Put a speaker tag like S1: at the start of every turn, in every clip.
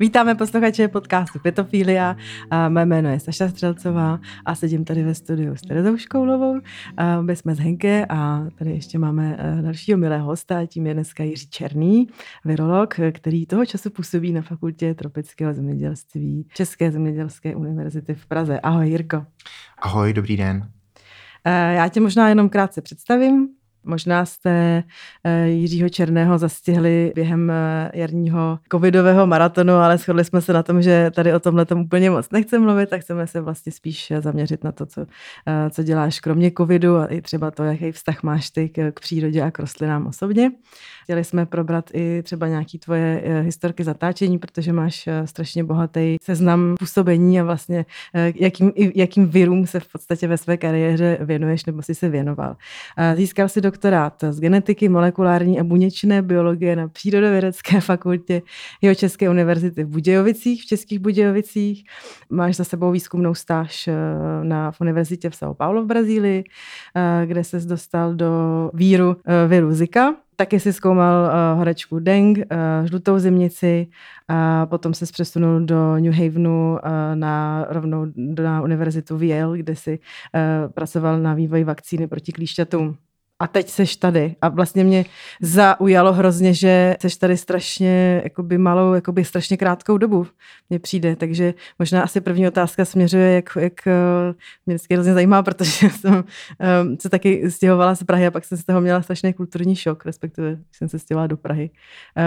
S1: Vítáme posluchače podcastu Petofilia. Mé jméno je Saša Střelcová a sedím tady ve studiu s Terezou Škoulovou. My jsme z Henke a tady ještě máme eh, dalšího milého hosta, tím je dneska Jiří Černý, virolog, který toho času působí na fakultě tropického zemědělství České zemědělské univerzity v Praze. Ahoj Jirko.
S2: Ahoj, dobrý den.
S1: Eh, já tě možná jenom krátce představím. Možná jste eh, Jiřího Černého zastihli během eh, jarního covidového maratonu, ale shodli jsme se na tom, že tady o tomhle tomu úplně moc nechceme mluvit, tak chceme se vlastně spíš zaměřit na to, co, eh, co děláš kromě covidu a i třeba to, jaký vztah máš ty k, k přírodě a k rostlinám osobně. Chtěli jsme probrat i třeba nějaký tvoje historky zatáčení, protože máš strašně bohatý seznam působení a vlastně jakým, jakým virům se v podstatě ve své kariéře věnuješ nebo si se věnoval. Získal si doktorát z genetiky, molekulární a buněčné biologie na Přírodovědecké fakultě Jeho České univerzity v Budějovicích, v Českých Budějovicích. Máš za sebou výzkumnou stáž eh, na v univerzitě v São Paulo v Brazílii, eh, kde ses dostal do víru eh, viru Zika. Taky si zkoumal uh, horečku Deng, uh, žlutou zimnici a potom se přesunul do New Havenu uh, na rovnou na univerzitu v Yale, kde si uh, pracoval na vývoji vakcíny proti klíšťatům a teď seš tady. A vlastně mě zaujalo hrozně, že seš tady strašně jakoby malou, jakoby strašně krátkou dobu mně přijde. Takže možná asi první otázka směřuje, jak, jak eh, mě vždycky hrozně zajímá, protože jsem um, se taky stěhovala z Prahy a pak jsem z toho měla strašný kulturní šok, respektive jsem se stěhovala do Prahy.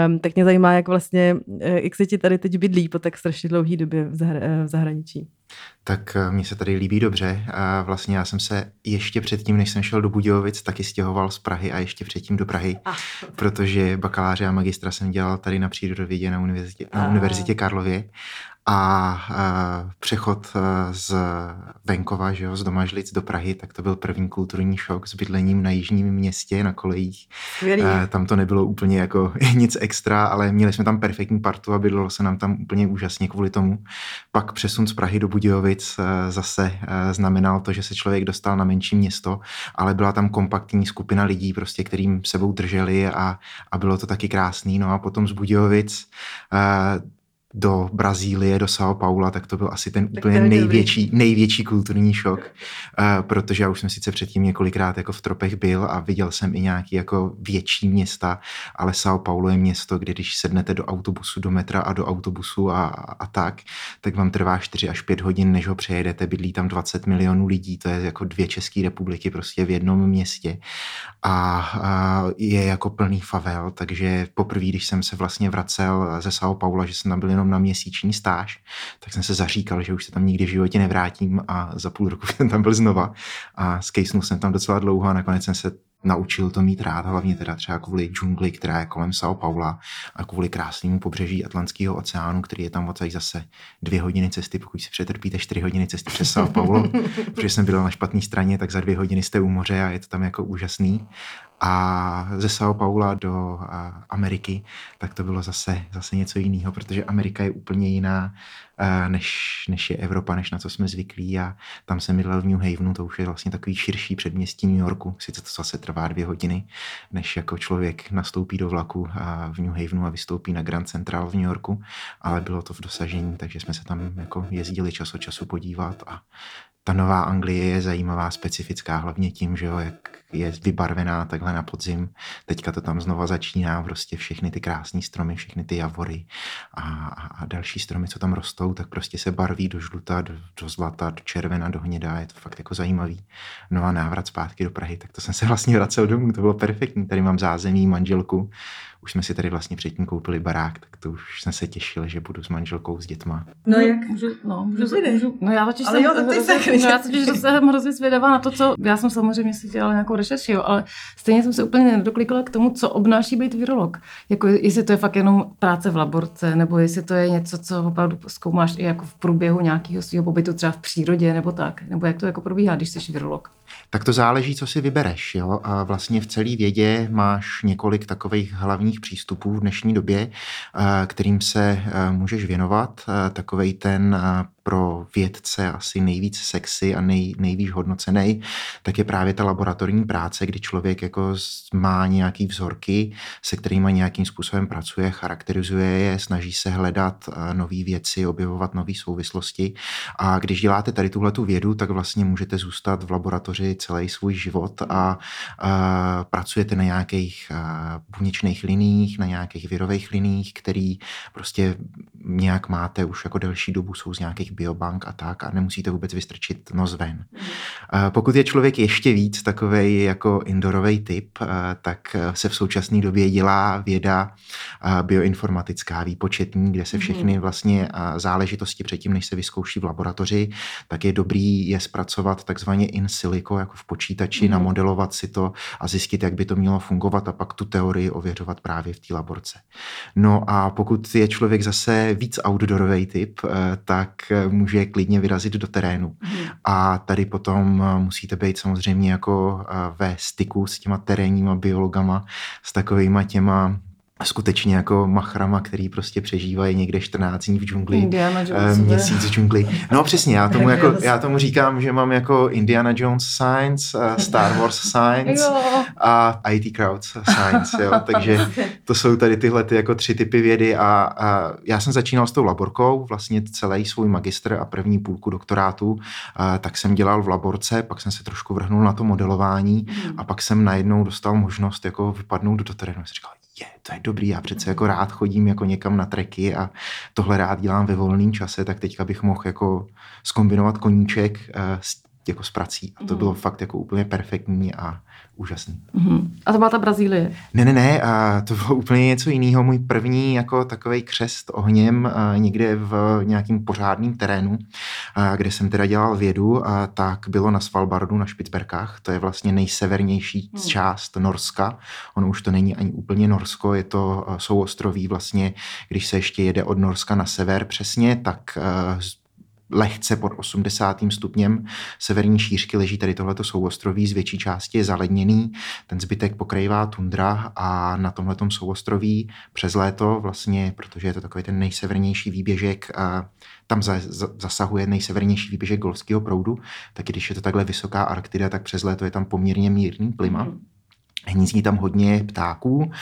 S1: Um, tak mě zajímá, jak vlastně, eh, jak se ti tady teď bydlí po tak strašně dlouhé době v, zahra- v zahraničí.
S2: Tak eh, mně se tady líbí dobře. A vlastně já jsem se ještě předtím, než jsem šel do Budějovic, taky stěhoval z Prahy a ještě předtím do Prahy, ah. protože bakaláře a magistra jsem dělal tady na přírodovědě na univerzitě, na univerzitě Karlově a přechod z venkova, že jo, z Domažlic do Prahy, tak to byl první kulturní šok s bydlením na jižním městě, na kolejích. Skvělý. Tam to nebylo úplně jako nic extra, ale měli jsme tam perfektní partu a bydlelo se nám tam úplně úžasně kvůli tomu. Pak přesun z Prahy do Budějovic zase znamenal to, že se člověk dostal na menší město, ale byla tam kompaktní skupina lidí, prostě, kterým sebou drželi a, a bylo to taky krásný. No a potom z Budějovic do Brazílie, do São Paula, tak to byl asi ten tak úplně největší, největší kulturní šok, uh, protože já už jsem sice předtím několikrát jako v tropech byl a viděl jsem i nějaký jako větší města, ale São Paulo je město, kde když sednete do autobusu, do metra a do autobusu a, a tak, tak vám trvá 4 až 5 hodin, než ho přejedete, bydlí tam 20 milionů lidí, to je jako dvě České republiky prostě v jednom městě. A, a je jako plný favel, takže poprvé, když jsem se vlastně vracel ze São Paula, že jsem tam byl jenom na měsíční stáž, tak jsem se zaříkal, že už se tam nikdy v životě nevrátím a za půl roku jsem tam byl znova a skejsnul jsem tam docela dlouho a nakonec jsem se naučil to mít rád, hlavně teda třeba kvůli džungli, která je kolem São Paula a kvůli krásnému pobřeží Atlantského oceánu, který je tam odsaď zase dvě hodiny cesty, pokud si přetrpíte čtyři hodiny cesty přes São Paulo, protože jsem byl na špatné straně, tak za dvě hodiny jste u moře a je to tam jako úžasný. A ze São Paula do Ameriky, tak to bylo zase, zase něco jiného, protože Amerika je úplně jiná než, než je Evropa, než na co jsme zvyklí. A tam jsem bydlel v New Havenu, to už je vlastně takový širší předměstí New Yorku, sice to zase trvá dvě hodiny, než jako člověk nastoupí do vlaku v New Havenu a vystoupí na Grand Central v New Yorku, ale bylo to v dosažení, takže jsme se tam jako jezdili čas od času podívat. A ta nová Anglie je zajímavá, specifická, hlavně tím, že jo, jak je vybarvená takhle na podzim. Teďka to tam znova začíná, prostě všechny ty krásné stromy, všechny ty javory a, a, další stromy, co tam rostou, tak prostě se barví do žluta, do, do zlata, do červena, do hněda, je to fakt jako zajímavý. No a návrat zpátky do Prahy, tak to jsem se vlastně vracel domů, to bylo perfektní. Tady mám zázemí, manželku, už jsme si tady vlastně předtím koupili barák, tak to už jsem se těšil, že budu s manželkou, s dětma.
S3: No jak? Můžu, no, můžu, můžu, no já totiž ale jsem, jo, ty no, já totiž jsem hrozně zvědavá na to, co, já jsem samozřejmě si dělala nějakou rešerši, jo, ale stejně jsem se úplně nedoklikala k tomu, co obnáší být virolog. Jako jestli to je fakt jenom práce v laborce, nebo jestli to je něco, co opravdu zkoumáš i jako v průběhu nějakého svého pobytu třeba v přírodě, nebo tak, nebo jak to jako probíhá, když jsi virolog.
S2: Tak to záleží, co si vybereš. Jo? A vlastně v celé vědě máš několik takových hlavních přístupů v dnešní době, eh, kterým se eh, můžeš věnovat. Eh, Takový ten pro vědce asi nejvíc sexy a nej, nejvíc hodnocený, tak je právě ta laboratorní práce, kdy člověk jako má nějaký vzorky, se kterými nějakým způsobem pracuje, charakterizuje je, snaží se hledat eh, nové věci, objevovat nové souvislosti. A když děláte tady tuhle tu vědu, tak vlastně můžete zůstat v laboratoři celý svůj život a, a pracujete na nějakých buněčných liních, na nějakých virových liních, který prostě nějak máte už jako delší dobu, jsou z nějakých biobank a tak a nemusíte vůbec vystrčit nos ven. Pokud je člověk ještě víc takový jako indorový typ, tak se v současné době dělá věda bioinformatická, výpočetní, kde se všechny mhm. vlastně záležitosti předtím, než se vyzkouší v laboratoři, tak je dobrý je zpracovat takzvaně in silico, jako v počítači, mm. namodelovat si to a zjistit, jak by to mělo fungovat a pak tu teorii ověřovat právě v té laborce. No a pokud je člověk zase víc outdoorový typ, tak může klidně vyrazit do terénu. Mm. A tady potom eh, musíte být samozřejmě jako eh, ve styku s těma terénníma biologama, s takovýma těma skutečně jako machrama, který prostě přežívají někde 14 dní v džungli, Indiana Jones, měsíc v džungli. No přesně, já tomu, jako, já tomu říkám, že mám jako Indiana Jones Science, Star Wars Science a IT Crowd Science, jo. takže to jsou tady tyhle ty jako tři typy vědy a, a já jsem začínal s tou laborkou, vlastně celý svůj magistr a první půlku doktorátu, a, tak jsem dělal v laborce, pak jsem se trošku vrhnul na to modelování mm. a pak jsem najednou dostal možnost jako vypadnout do terénu. Jsem říkal, je, to je dobrý, já přece jako rád chodím jako někam na treky a tohle rád dělám ve volném čase, tak teďka bych mohl jako skombinovat koníček uh, s, jako s prací. A to mm. bylo fakt jako úplně perfektní a úžasný.
S3: Mm-hmm. A to byla ta Brazílie?
S2: Ne, ne, ne, a to bylo úplně něco jiného. Můj první jako takový křest ohněm a někde v nějakým pořádným terénu, a kde jsem teda dělal vědu, a tak bylo na Svalbardu na Špicberkách. To je vlastně nejsevernější mm. část Norska. Ono už to není ani úplně Norsko, je to souostroví vlastně, když se ještě jede od Norska na sever přesně, tak lehce pod 80. stupněm severní šířky leží tady tohleto souostroví, z větší části je zaledněný, ten zbytek pokrývá tundra a na tomhletom souostroví přes léto vlastně, protože je to takový ten nejsevernější výběžek, tam za, za, zasahuje nejsevernější výběžek golfského proudu, tak když je to takhle vysoká Arktida, tak přes léto je tam poměrně mírný klima. Mm-hmm. Hnízdí tam hodně ptáků,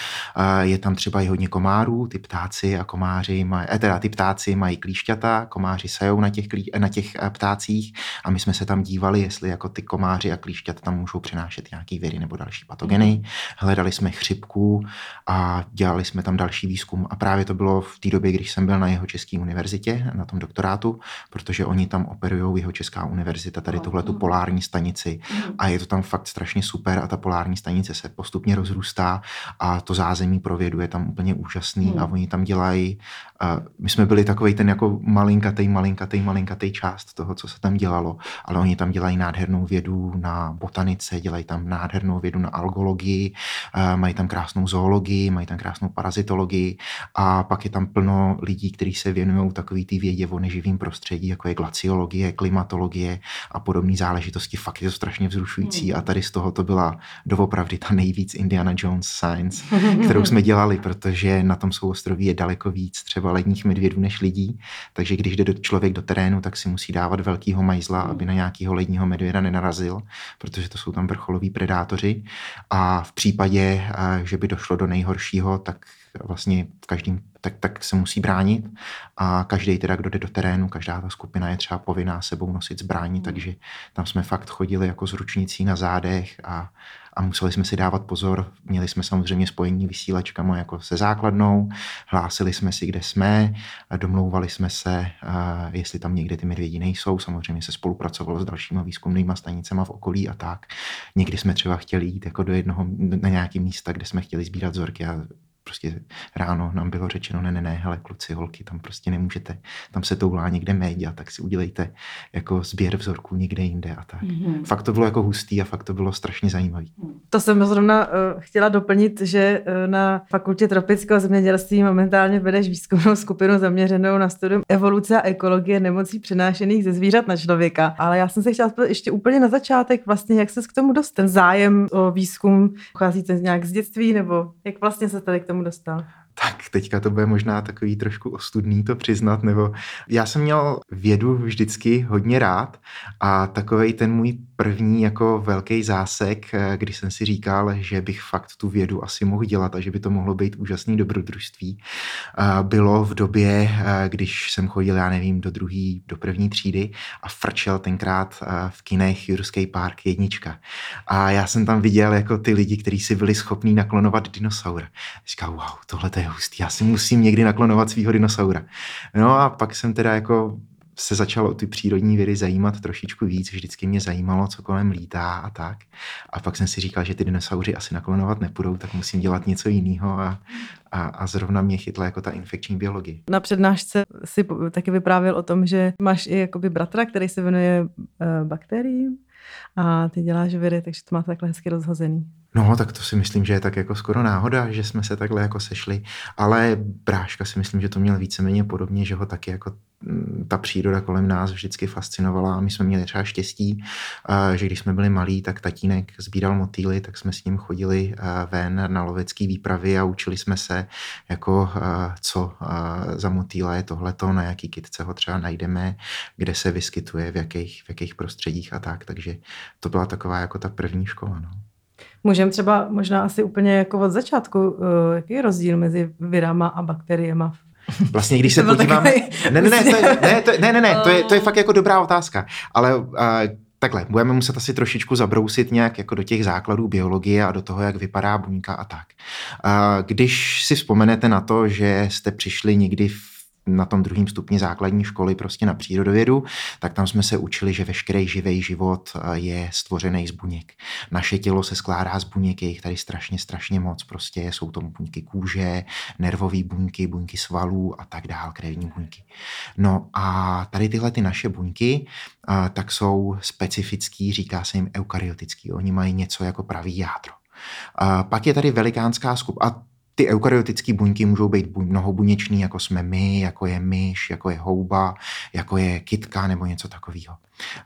S2: je tam třeba i hodně komárů, ty ptáci a komáři, mají, eh, teda ty ptáci mají klíšťata, komáři sajou na těch, klí, na těch eh, ptácích a my jsme se tam dívali, jestli jako ty komáři a klíšťata tam můžou přinášet nějaký viry nebo další patogeny. Mhm. Hledali jsme chřipku a dělali jsme tam další výzkum a právě to bylo v té době, když jsem byl na jeho české univerzitě, na tom doktorátu, protože oni tam operují jeho česká univerzita, tady tuhle tu polární stanici mhm. a je to tam fakt strašně super a ta polární stanice se postupně rozrůstá a to zázemí pro vědu je tam úplně úžasný hmm. a oni tam dělají, uh, my jsme byli takový ten jako malinkatej, malinkatej, malinkatej část toho, co se tam dělalo, ale oni tam dělají nádhernou vědu na botanice, dělají tam nádhernou vědu na algologii, uh, mají tam krásnou zoologii, mají tam krásnou parazitologii a pak je tam plno lidí, kteří se věnují takový ty vědě o neživým prostředí, jako je glaciologie, klimatologie a podobné záležitosti. Fakt je to strašně vzrušující hmm. a tady z toho to byla doopravdy ta nejvíc Indiana Jones Science, kterou jsme dělali, protože na tom souostroví je daleko víc třeba ledních medvědů než lidí, takže když jde do člověk do terénu, tak si musí dávat velkýho majzla, aby na nějakého ledního medvěda nenarazil, protože to jsou tam vrcholoví predátoři. A v případě, eh, že by došlo do nejhoršího, tak vlastně v každém tak, tak se musí bránit a každý teda, kdo jde do terénu, každá ta skupina je třeba povinná sebou nosit zbraní, hmm. takže tam jsme fakt chodili jako s ručnicí na zádech a a museli jsme si dávat pozor. Měli jsme samozřejmě spojení vysílačkama jako se základnou, hlásili jsme si, kde jsme, domlouvali jsme se, jestli tam někde ty medvědi nejsou. Samozřejmě se spolupracovalo s dalšíma výzkumnými stanicemi v okolí a tak. Někdy jsme třeba chtěli jít jako do jednoho, na nějaké místa, kde jsme chtěli sbírat vzorky a prostě ráno nám bylo řečeno, ne, ne, ne, hele, kluci, holky, tam prostě nemůžete, tam se toulá někde média, tak si udělejte jako sběr vzorků někde jinde a tak. Mm-hmm. Fakt to bylo jako hustý a fakt to bylo strašně zajímavý.
S1: To jsem zrovna uh, chtěla doplnit, že uh, na fakultě tropického zemědělství momentálně vedeš výzkumnou skupinu zaměřenou na studium evoluce a ekologie nemocí přenášených ze zvířat na člověka. Ale já jsem se chtěla zeptat ještě úplně na začátek, vlastně jak se k tomu dostal? Ten zájem o výzkum pochází to nějak z dětství nebo jak vlastně se tady k tomu dostal?
S2: Tak teďka to bude možná takový trošku ostudný to přiznat, nebo já jsem měl vědu vždycky hodně rád a takový ten můj první jako velký zásek, eh, když jsem si říkal, že bych fakt tu vědu asi mohl dělat a že by to mohlo být úžasný dobrodružství, eh, bylo v době, eh, když jsem chodil, já nevím, do druhý, do první třídy a frčel tenkrát v kinech Jurský park jednička. A já jsem tam viděl jako ty lidi, kteří si byli schopní naklonovat dinosaura. Říkal, wow, tohle to je hustý, já si musím někdy naklonovat svého dinosaura. No a pak jsem teda jako se začalo o ty přírodní vědy zajímat trošičku víc, vždycky mě zajímalo, co kolem lítá a tak. A pak jsem si říkal, že ty dinosauři asi naklonovat nepůjdou, tak musím dělat něco jiného a, a, a zrovna mě chytla jako ta infekční biologie.
S1: Na přednášce si taky vyprávěl o tom, že máš i jakoby bratra, který se věnuje uh, bakteriím a ty děláš vědy, takže to má takhle hezky rozhozený.
S2: No, tak to si myslím, že je tak jako skoro náhoda, že jsme se takhle jako sešli, ale bráška si myslím, že to měl víceméně podobně, že ho taky jako mm, ta příroda kolem nás vždycky fascinovala a my jsme měli třeba štěstí, že když jsme byli malí, tak tatínek sbíral motýly, tak jsme s ním chodili ven na lovecký výpravy a učili jsme se, jako co za motýla je tohleto, na jaký kytce ho třeba najdeme, kde se vyskytuje, v jakých, v jakých prostředích a tak, takže to byla taková jako ta první škola. No.
S1: Můžeme třeba možná asi úplně jako od začátku, uh, jaký je rozdíl mezi virama a bakteriema?
S2: Vlastně, když se podíváme... Ne, ne, ne, to je, ne, to, ne, ne, ne, to je, to je fakt jako dobrá otázka, ale uh, takhle, budeme muset asi trošičku zabrousit nějak jako do těch základů biologie a do toho, jak vypadá buňka a tak. Uh, když si vzpomenete na to, že jste přišli někdy v na tom druhém stupni základní školy prostě na přírodovědu, tak tam jsme se učili, že veškerý živý život eh, je stvořený z buněk. Naše tělo se skládá z buněk, je jich tady strašně, strašně moc. Prostě jsou to buňky kůže, nervové buňky, buňky svalů a tak dál, krevní buňky. No a tady tyhle ty naše buňky, eh, tak jsou specifický, říká se jim eukaryotický. Oni mají něco jako pravý jádro. A pak je tady velikánská skupina, ty eukaryotické buňky můžou být mnohobuněčný, jako jsme my, jako je myš, jako je houba, jako je kytka nebo něco takového.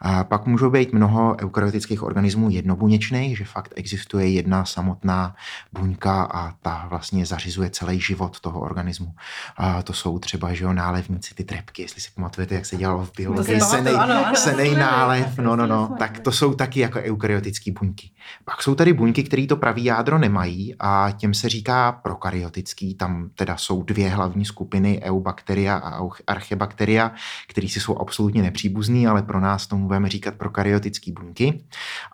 S2: A pak můžou být mnoho eukaryotických organismů jednobuněčných, že fakt existuje jedna samotná buňka a ta vlastně zařizuje celý život toho organismu. A to jsou třeba že jo, nálevníci, ty trepky, jestli si pamatujete, jak se dělalo v biologii, senej, senej nálev, no, no, no, tak to jsou taky jako eukaryotické buňky. Pak jsou tady buňky, které to pravý jádro nemají a těm se říká prokaryotický, tam teda jsou dvě hlavní skupiny, eubakteria a archebakteria, které si jsou absolutně nepříbuzný, ale pro nás tomu budeme říkat prokaryotické buňky.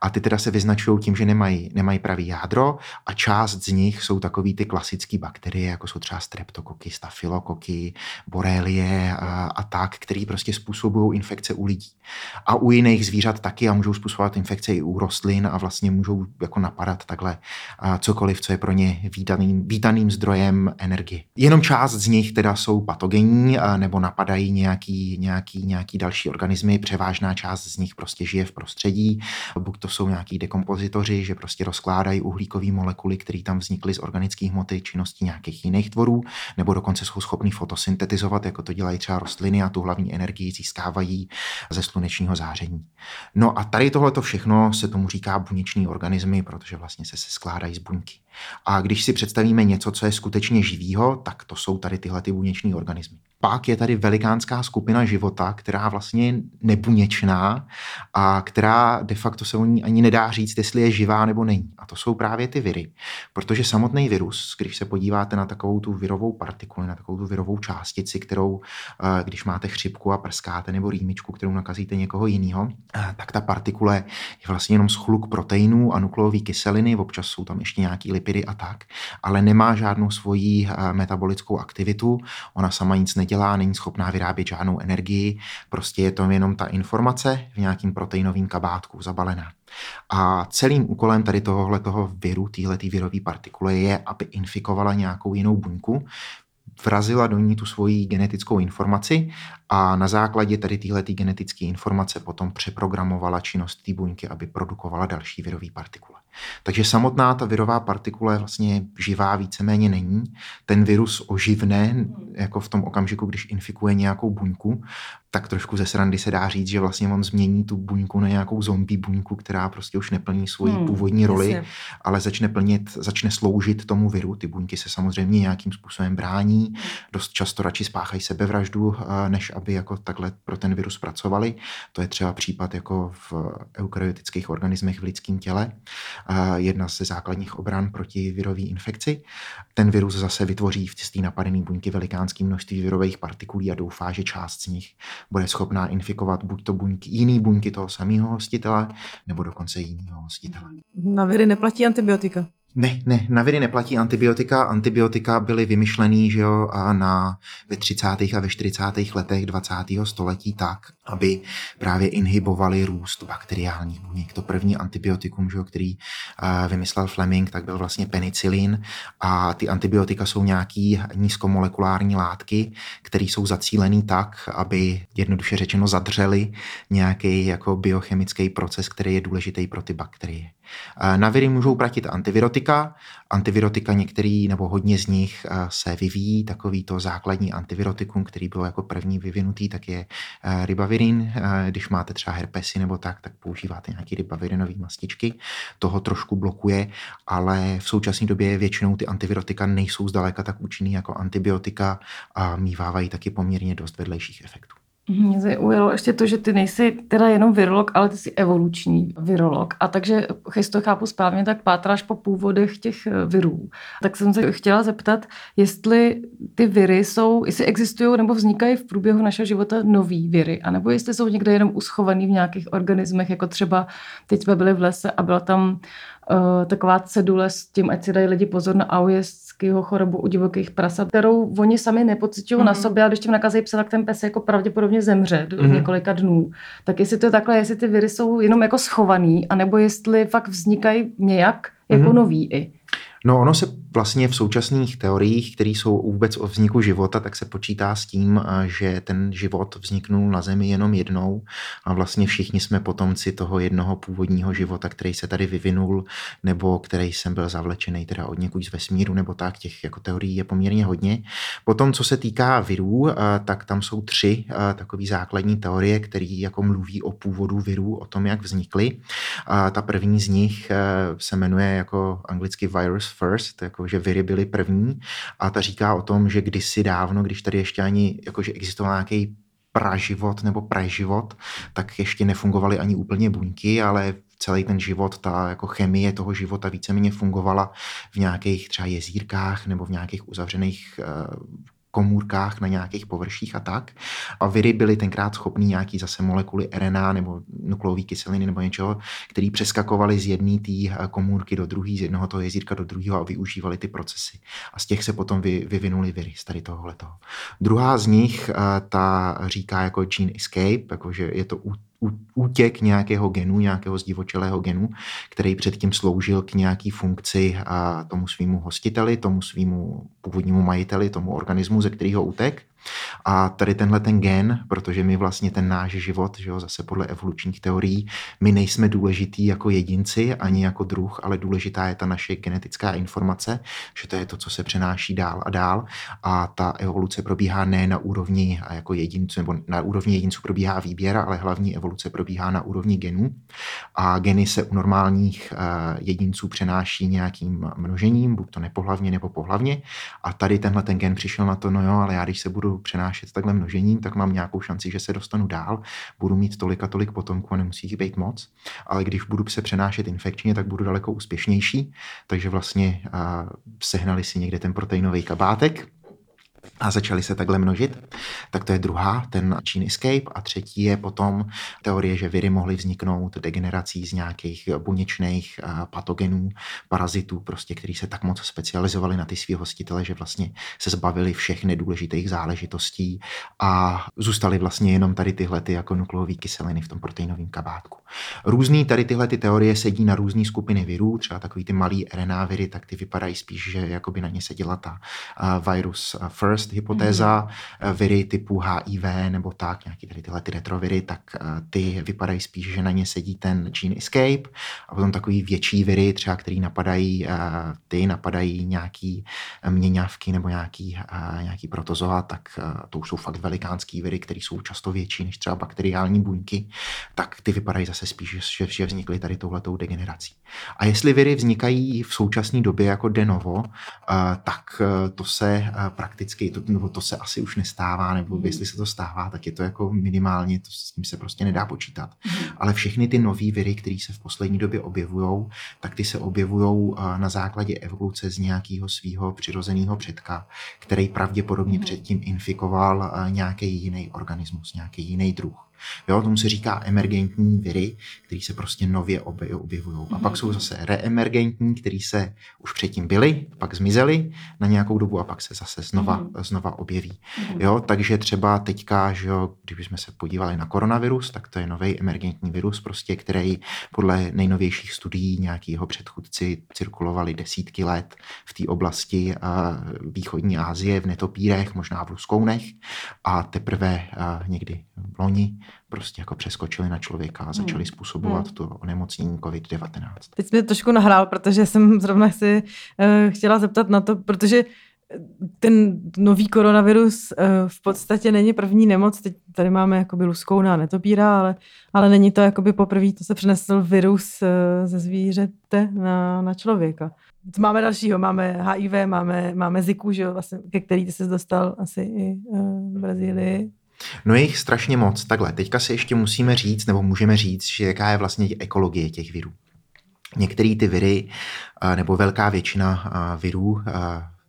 S2: A ty teda se vyznačují tím, že nemají, nemají pravý jádro a část z nich jsou takový ty klasické bakterie, jako jsou třeba streptokoky, stafylokoky, borelie a, a tak, který prostě způsobují infekce u lidí. A u jiných zvířat taky a můžou způsobovat infekce i u rostlin a vlastně můžou jako napadat takhle a cokoliv, co je pro ně vítaným, vítaným zdrojem energie. Jenom část z nich teda jsou patogenní nebo napadají nějaký, nějaký, nějaký další organismy, převážná část z nich prostě žije v prostředí, buď to jsou nějaký dekompozitoři, že prostě rozkládají uhlíkové molekuly, které tam vznikly z organických hmoty činností nějakých jiných tvorů, nebo dokonce jsou schopní fotosyntetizovat, jako to dělají třeba rostliny a tu hlavní energii získávají ze slunečního záření. No a tady tohle všechno se tomu říká buněční organismy, protože vlastně se, se skládají z buňky. A když si představíme něco, co je skutečně živýho, tak to jsou tady tyhle ty buněční organismy. Pak je tady velikánská skupina života, která vlastně je nebuněčná a která de facto se o ní ani nedá říct, jestli je živá nebo není. A to jsou právě ty viry. Protože samotný virus, když se podíváte na takovou tu virovou partikuli, na takovou tu virovou částici, kterou, eh, když máte chřipku a prskáte nebo rýmičku, kterou nakazíte někoho jiného, eh, tak ta partikule je vlastně jenom schluk proteinů a nukleové kyseliny, občas jsou tam ještě nějaký lipidy a tak, ale nemá žádnou svoji eh, metabolickou aktivitu, ona sama nic nedělá, není schopná vyrábět žádnou energii, prostě je to jenom ta informace v nějakým proteinovým kabátku zabalená. A celým úkolem tady tohohle toho viru, téhletý virové partikule je, aby infikovala nějakou jinou buňku, vrazila do ní tu svoji genetickou informaci a na základě tady téhleté genetické informace potom přeprogramovala činnost té buňky, aby produkovala další virové partikule. Takže samotná ta virová partikule vlastně živá víceméně není. Ten virus oživne jako v tom okamžiku, když infikuje nějakou buňku tak trošku ze srandy se dá říct, že vlastně on změní tu buňku na nějakou zombie buňku, která prostě už neplní svoji hmm, původní roli, jasně. ale začne plnit, začne sloužit tomu viru. Ty buňky se samozřejmě nějakým způsobem brání, dost často radši spáchají sebevraždu, eh, než aby jako takhle pro ten virus pracovali. To je třeba případ jako v eukaryotických organismech v lidském těle. Eh, jedna ze základních obran proti virové infekci. Ten virus zase vytvoří v cistý napadený buňky velikánský množství virových partikulí a doufá, že část z nich bude schopná infikovat buď to buňky, jiný buňky toho samého hostitele, nebo dokonce jiného hostitele.
S1: Na viry neplatí antibiotika.
S2: Ne, ne, na viry neplatí antibiotika. Antibiotika byly vymyšlený že jo, a na, ve 30. a ve 40. letech 20. století tak, aby právě inhibovali růst bakteriálních buněk. To první antibiotikum, že jo, který uh, vymyslel Fleming, tak byl vlastně penicilin a ty antibiotika jsou nějaký nízkomolekulární látky, které jsou zacílený tak, aby jednoduše řečeno zadřeli nějaký jako biochemický proces, který je důležitý pro ty bakterie. Na viry můžou platit antivirotika. Antivirotika některý nebo hodně z nich se vyvíjí. Takový to základní antivirotikum, který byl jako první vyvinutý, tak je ribavirin. Když máte třeba herpesy nebo tak, tak používáte nějaký ribavirinový mastičky. Toho trošku blokuje, ale v současné době většinou ty antivirotika nejsou zdaleka tak účinný jako antibiotika a mívávají taky poměrně dost vedlejších efektů.
S3: Mě zaujalo ještě to, že ty nejsi teda jenom virolog, ale ty jsi evoluční virolog. A takže, jestli to chápu správně, tak pátráš po původech těch eh, virů. Tak jsem se chtěla zeptat, jestli ty viry jsou, jestli existují nebo vznikají v průběhu našeho života nový viry, anebo jestli jsou někde jenom uschovaný v nějakých organismech, jako třeba teď jsme byli v lese a byla tam uh, taková cedule s tím, ať si dají lidi pozor na aujeského chorobu u divokých prasat, kterou oni sami nepocitují mm-hmm. na mhm. sobě, a když tím nakazají psa, tak ten pes jako pravděpodobně zemře do mm-hmm. několika dnů. Tak jestli to je takhle, jestli ty viry jsou jenom jako schovaný, anebo jestli fakt vznikají nějak jako mm-hmm. noví i.
S2: No ono se vlastně v současných teoriích, které jsou vůbec o vzniku života, tak se počítá s tím, že ten život vzniknul na Zemi jenom jednou a vlastně všichni jsme potomci toho jednoho původního života, který se tady vyvinul, nebo který jsem byl zavlečený teda od někud z vesmíru, nebo tak, těch jako teorií je poměrně hodně. Potom, co se týká virů, tak tam jsou tři takové základní teorie, které jako mluví o původu virů, o tom, jak vznikly. Ta první z nich se jmenuje jako anglicky virus first, jako že viry byly první. A ta říká o tom, že kdysi dávno, když tady ještě ani jakože existoval nějaký praživot nebo preživot, tak ještě nefungovaly ani úplně buňky, ale celý ten život, ta jako chemie toho života víceméně fungovala v nějakých třeba jezírkách nebo v nějakých uzavřených uh, komůrkách na nějakých površích a tak. A viry byly tenkrát schopný nějaký zase molekuly RNA nebo nukleové kyseliny nebo něčeho, který přeskakovali z jedné té eh, komůrky do druhé, z jednoho toho jezírka do druhého a využívali ty procesy. A z těch se potom vy, vyvinuli viry z tady tohohle toho. Druhá z nich, eh, ta říká jako gene escape, jakože je to útěk nějakého genu, nějakého zdivočelého genu, který předtím sloužil k nějaký funkci a tomu svýmu hostiteli, tomu svýmu původnímu majiteli, tomu organismu, ze kterého utek. A tady tenhle ten gen, protože my vlastně ten náš život, že jo, zase podle evolučních teorií, my nejsme důležitý jako jedinci ani jako druh, ale důležitá je ta naše genetická informace, že to je to, co se přenáší dál a dál. A ta evoluce probíhá ne na úrovni jako jedinců, nebo na úrovni jedinců probíhá výběr, ale hlavní evoluce probíhá na úrovni genů. A geny se u normálních uh, jedinců přenáší nějakým množením, buď to nepohlavně nebo pohlavně. A tady tenhle ten gen přišel na to, no jo, ale já když se budu přenášet takhle množením, tak mám nějakou šanci, že se dostanu dál, budu mít tolik a tolik potomků a nemusí jich být moc. Ale když budu se přenášet infekčně, tak budu daleko úspěšnější. Takže vlastně uh, sehnali si někde ten proteinový kabátek, a začaly se takhle množit, tak to je druhá, ten gene escape. A třetí je potom teorie, že viry mohly vzniknout degenerací z nějakých buněčných patogenů, parazitů, prostě, který se tak moc specializovali na ty svý hostitele, že vlastně se zbavili všech nedůležitých záležitostí a zůstaly vlastně jenom tady tyhle ty jako nukleové kyseliny v tom proteinovém kabátku. Různý tady tyhle ty teorie sedí na různé skupiny virů, třeba takový ty malý RNA viry, tak ty vypadají spíš, že jakoby na ně seděla ta virus first first hypotéza, mm. viry typu HIV nebo tak, nějaký tady tyhle ty retroviry, tak ty vypadají spíš, že na ně sedí ten gene escape a potom takový větší viry, třeba který napadají ty, napadají nějaký měňavky nebo nějaký, nějaký protozoa, tak to už jsou fakt velikánský viry, které jsou často větší než třeba bakteriální buňky, tak ty vypadají zase spíš, že, že vznikly tady touhletou degenerací. A jestli viry vznikají v současné době jako de novo, tak to se prakticky, to, nebo to se asi už nestává, nebo hmm. jestli se to stává, tak je to jako minimálně, to s tím se prostě nedá počítat. Hmm. Ale všechny ty nové viry, které se v poslední době objevují, tak ty se objevují na základě evoluce z nějakého svého přirozeného předka, který pravděpodobně hmm. předtím infikoval nějaký jiný organismus, nějaký jiný druh. Jo, tomu se říká emergentní viry, které se prostě nově objevují. A pak mhm. jsou zase reemergentní, které se už předtím byly, pak zmizely na nějakou dobu a pak se zase znova, mm. znova objeví. Mm. Jo, takže třeba teďka, že jo, kdybychom se podívali na koronavirus, tak to je nový emergentní virus, prostě, který podle nejnovějších studií nějaký jeho předchůdci cirkulovali desítky let v té oblasti východní Asie, v netopírech, možná v luskounech a teprve někdy v loni prostě jako přeskočili na člověka a začali hmm. způsobovat hmm. to onemocnění COVID-19.
S1: Teď jsi mě trošku nahrál, protože jsem zrovna si uh, chtěla zeptat na to, protože ten nový koronavirus uh, v podstatě není první nemoc. Teď tady máme jakoby luskouna netopíra, ale, ale není to jakoby poprvé, to se přenesl virus uh, ze zvířete na, na člověka. Máme dalšího, máme HIV, máme, máme Ziku, že jo, vlastně, ke který ty jsi dostal asi i uh, v Brazílii.
S2: No je jich strašně moc. Takhle, teďka si ještě musíme říct, nebo můžeme říct, že jaká je vlastně ekologie těch virů. Některé ty viry, nebo velká většina virů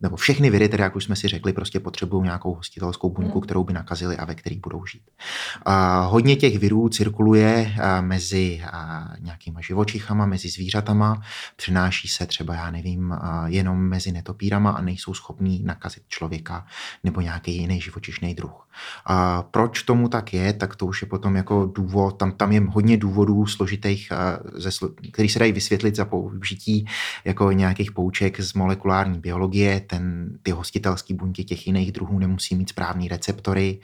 S2: nebo všechny viry, tedy jak už jsme si řekli, prostě potřebují nějakou hostitelskou buňku, kterou by nakazili a ve který budou žít. Uh, hodně těch virů cirkuluje mezi nějakýma živočichama, mezi zvířatama, přináší se třeba, já nevím, jenom mezi netopírama a nejsou schopní nakazit člověka nebo nějaký jiný živočišný druh. Uh, proč tomu tak je, tak to už je potom jako důvod, tam, tam je hodně důvodů složitých, který se dají vysvětlit za použití jako nějakých pouček z molekulární biologie, ten, ty hostitelské buňky těch jiných druhů nemusí mít správné receptory.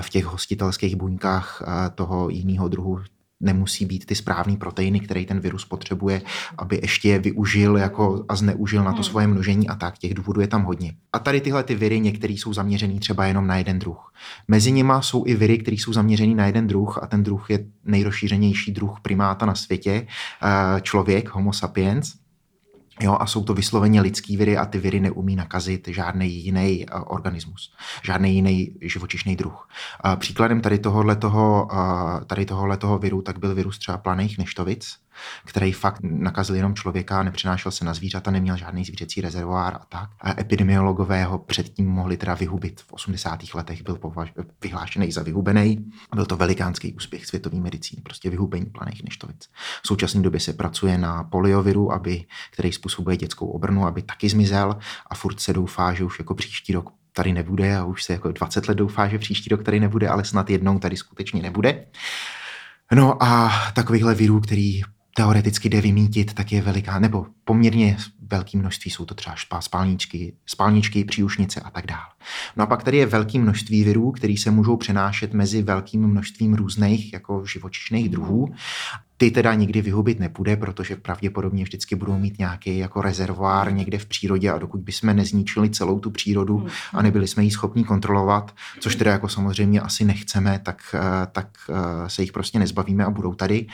S2: V těch hostitelských buňkách toho jiného druhu nemusí být ty správné proteiny, které ten virus potřebuje, aby ještě je využil jako a zneužil na to hmm. svoje množení a tak. Těch důvodů je tam hodně. A tady tyhle ty viry, některé jsou zaměřený třeba jenom na jeden druh. Mezi nimi jsou i viry, které jsou zaměřený na jeden druh a ten druh je nejrozšířenější druh primáta na světě, člověk, homo sapiens. Jo, a jsou to vysloveně lidský viry a ty viry neumí nakazit žádný jiný uh, organismus, žádný jiný živočišný druh. Uh, příkladem tady tohohle, uh, tady tohohle viru tak byl virus třeba planých neštovic, který fakt nakazil jenom člověka, nepřenášel se na zvířata, neměl žádný zvířecí rezervoár a tak. A epidemiologové ho předtím mohli teda vyhubit. V 80. letech byl považ- vyhlášený za vyhubený. Byl to velikánský úspěch světové medicíny, prostě vyhubení planých neštovic. V současné době se pracuje na polioviru, aby, který způsobuje dětskou obrnu, aby taky zmizel a furt se doufá, že už jako příští rok tady nebude a už se jako 20 let doufá, že příští rok tady nebude, ale snad jednou tady skutečně nebude. No a takovýchhle virů, který teoreticky jde vymítit, tak je veliká, nebo poměrně velké množství, jsou to třeba spálničky, spálničky, příušnice a tak dále. No a pak tady je velké množství virů, které se můžou přenášet mezi velkým množstvím různých jako živočišných druhů. Ty teda nikdy vyhubit nepůjde, protože pravděpodobně vždycky budou mít nějaký jako rezervoár někde v přírodě a dokud bychom nezničili celou tu přírodu a nebyli jsme ji schopni kontrolovat, což teda jako samozřejmě asi nechceme, tak, eh, tak eh, se jich prostě nezbavíme a budou tady,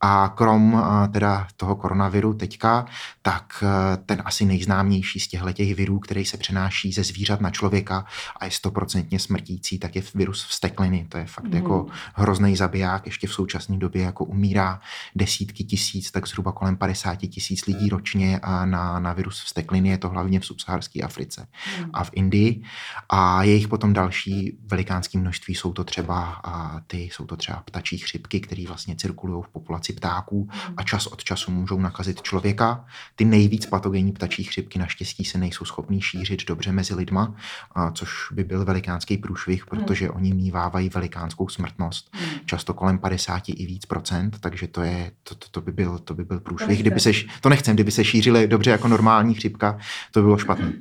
S2: a krom teda toho koronaviru teďka, tak e, ten asi nejznámější z těchto těch virů, který se přenáší ze zvířat na člověka a je stoprocentně smrtící, tak je virus vstekliny. To je fakt mm. jako hrozný zabiják. Ještě v současné době jako umírá desítky tisíc, tak zhruba kolem 50 tisíc lidí ročně na, na virus vstekliny. Je to hlavně v subsaharské Africe mm. a v Indii. A jejich potom další velikánské množství jsou to třeba a ty jsou to třeba ptačí chřipky, které vlastně cirkulují v populaci ptáků a čas od času můžou nakazit člověka. Ty nejvíc patogenní ptačí chřipky naštěstí se nejsou schopní šířit dobře mezi lidma, a což by byl velikánský průšvih, protože oni mívávají velikánskou smrtnost, často kolem 50 i víc procent, takže to, je, to, to, to, by, byl, to by byl průšvih. Kdyby se, to nechcem, kdyby se šířily dobře jako normální chřipka, to by bylo špatné.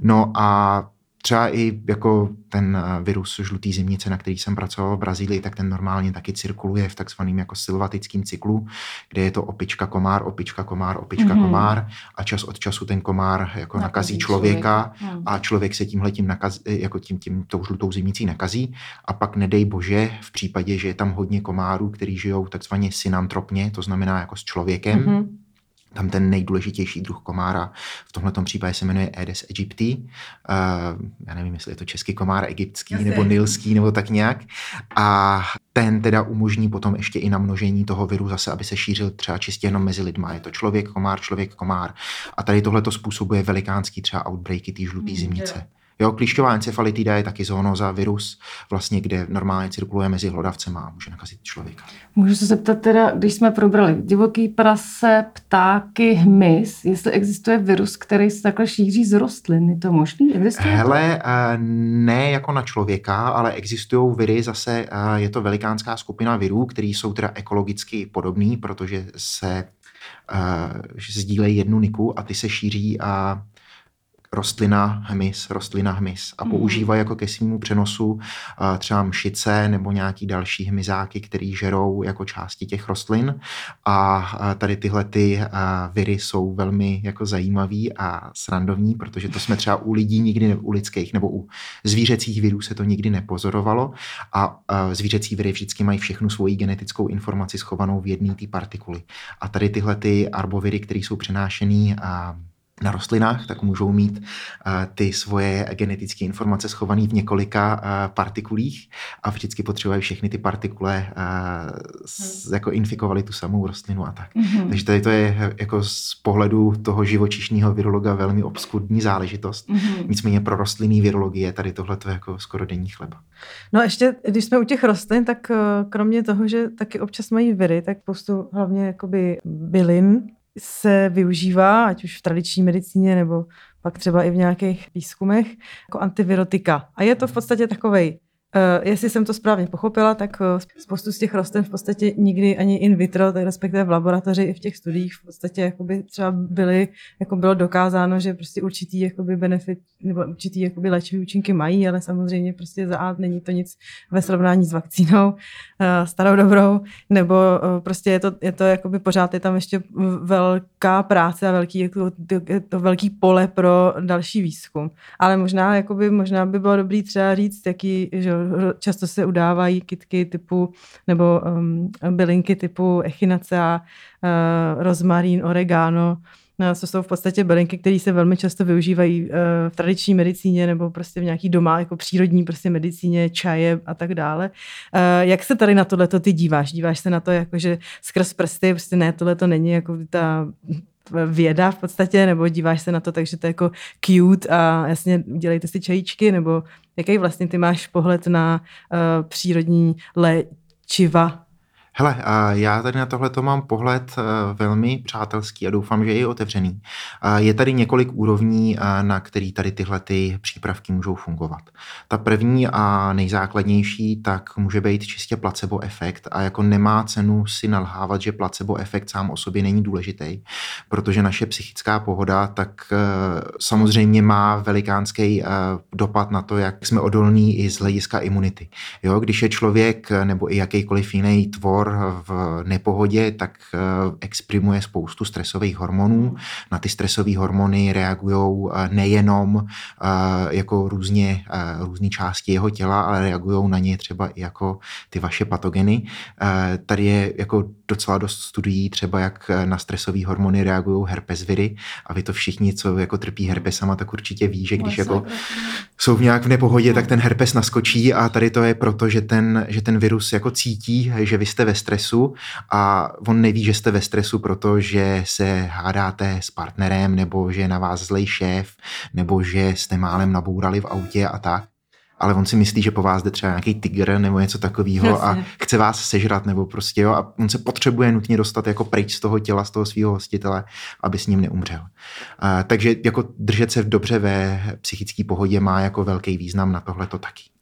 S2: No a třeba i jako ten eh, virus žlutý zimnice, na který jsem pracoval v Brazílii, tak ten normálně taky cirkuluje v takzvaném jako silvatickém cyklu, kde je to opička komár, opička komár, opička mm-hmm. komár a čas od času ten komár jako nakazí, nakazí člověka člověk. a člověk se tímhle tím nakazí, jako tím, tím tou žlutou zimnicí nakazí a pak nedej bože v případě, že je tam hodně komárů, který žijou takzvaně synantropně, to znamená jako s člověkem, mm-hmm tam ten nejdůležitější druh komára v tomhle případě se jmenuje Aedes aegypti. Uh, já nevím, jestli je to český komár egyptský Jasně. nebo nilský nebo tak nějak. A ten teda umožní potom ještě i namnožení toho viru zase, aby se šířil třeba čistě jenom mezi lidma. Je to člověk, komár, člověk, komár. A tady tohle to způsobuje velikánský třeba outbreaky té žluté hmm, zimnice. Jo, klíšťová encefalitida je taky zónoza virus, vlastně, kde normálně cirkuluje mezi hlodavcem a může nakazit člověka.
S3: Můžu se zeptat teda, když jsme probrali divoký prase, ptáky, hmyz, jestli existuje virus, který se takhle šíří z rostlin, je to možný? Existuje
S2: Hele, to? Eh, ne jako na člověka, ale existují viry, zase eh, je to velikánská skupina virů, které jsou teda ekologicky podobný, protože se uh, sdílejí jednu niku a ty se šíří a rostlina hmyz, rostlina hmyz a mm. používají jako ke svému přenosu třeba mšice nebo nějaký další hmyzáky, který žerou jako části těch rostlin a tady tyhle ty viry jsou velmi jako zajímavý a srandovní, protože to jsme třeba u lidí nikdy, u lidských nebo u zvířecích virů se to nikdy nepozorovalo a zvířecí viry vždycky mají všechnu svoji genetickou informaci schovanou v jedné té partikuly. A tady tyhle ty arboviry, které jsou přenášený na rostlinách, tak můžou mít ty svoje genetické informace schované v několika partikulích a vždycky potřebují všechny ty partikule s, jako infikovali tu samou rostlinu a tak. Mm-hmm. Takže tady to je jako z pohledu toho živočišního virologa velmi obskudní záležitost. Mm-hmm. Nicméně pro rostlinný virologie tady tohle to je jako skoro denní chleba.
S1: No a ještě, když jsme u těch rostlin, tak kromě toho, že taky občas mají viry, tak spoustu hlavně jakoby bylin, se využívá, ať už v tradiční medicíně nebo pak třeba i v nějakých výzkumech, jako antivirotika. A je to v podstatě takovej Uh, jestli jsem to správně pochopila, tak uh, spoustu z těch rostlin v podstatě nikdy ani in vitro, tak respektive v laboratoři i v těch studiích v podstatě jakoby třeba byly, jako bylo dokázáno, že prostě určitý jakoby benefit nebo určitý jakoby léčivý účinky mají, ale samozřejmě prostě za A není to nic ve srovnání s vakcínou uh, starou dobrou, nebo prostě je to, je to jakoby pořád je tam ještě velká práce a velký, jako, to, to velký pole pro další výzkum. Ale možná, jakoby, možná by bylo dobrý třeba říct, jaký, že často se udávají kitky typu, nebo um, bylinky typu echinacea, uh, rozmarín, oregano, No, to jsou v podstatě bylinky, které se velmi často využívají uh, v tradiční medicíně nebo prostě v nějaký doma jako přírodní prostě medicíně, čaje a tak dále. Uh, jak se tady na tohle ty díváš? Díváš se na to jako, že skrz prsty, prostě ne, tohle to není jako ta věda v podstatě, nebo díváš se na to tak, že to je jako cute a jasně dělejte si čajíčky, nebo jaký vlastně ty máš pohled na uh, přírodní léčiva
S2: Hele, já tady na tohle to mám pohled eh, velmi přátelský a doufám, že je i otevřený. Je tady několik úrovní, eh, na který tady tyhle ty přípravky můžou fungovat. Ta první a nejzákladnější tak může být čistě placebo efekt a jako nemá cenu si nalhávat, že placebo efekt sám o sobě není důležitý, protože naše psychická pohoda tak eh, samozřejmě má velikánský dopad na to, jak jsme odolní i z hlediska imunity. Jo, když je člověk nebo i jakýkoliv jiný tvor tvor v nepohodě, tak eh, exprimuje spoustu stresových hormonů. Na ty stresové hormony reagují eh, nejenom eh, jako různě, různé části jeho těla, ale reagují na ně třeba i jako ty vaše patogeny. Tady je jako docela dost studií třeba, jak na stresové hormony reagují herpesviry a vy to všichni, co jako trpí herpesama, tak určitě ví, že když jako jsou v nějak v nepohodě, tak ten herpes naskočí. A tady to je proto, že ten, že ten virus jako cítí, že vy jste ve stresu. A on neví, že jste ve stresu, protože se hádáte s partnerem nebo že je na vás zlej šéf nebo že jste málem nabourali v autě a tak ale on si myslí, že po vás jde třeba nějaký tygr nebo něco takového a chce vás sežrat nebo prostě jo a on se potřebuje nutně dostat jako pryč z toho těla, z toho svého hostitele, aby s ním neumřel. Uh, takže jako držet se dobře ve psychické pohodě má jako velký význam na tohle to taky.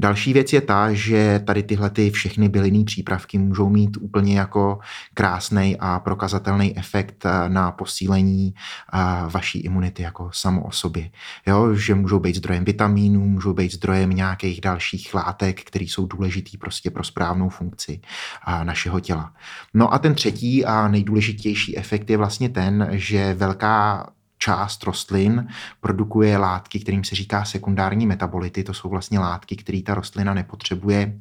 S2: Další věc je ta, že tady tyhle ty všechny bylinné přípravky můžou mít úplně jako krásný a prokazatelný efekt eh, na posílení eh, vaší imunity jako samo o sobě. Jo, že můžou být zdrojem vitamínů, můžou být zdrojem nějakých dalších látek, které jsou důležitý prostě pro správnou funkci eh, našeho těla. No a ten třetí a nejdůležitější efekt je vlastně ten, že velká část rostlin produkuje látky, kterým se říká sekundární metabolity. To jsou vlastně látky, které ta rostlina nepotřebuje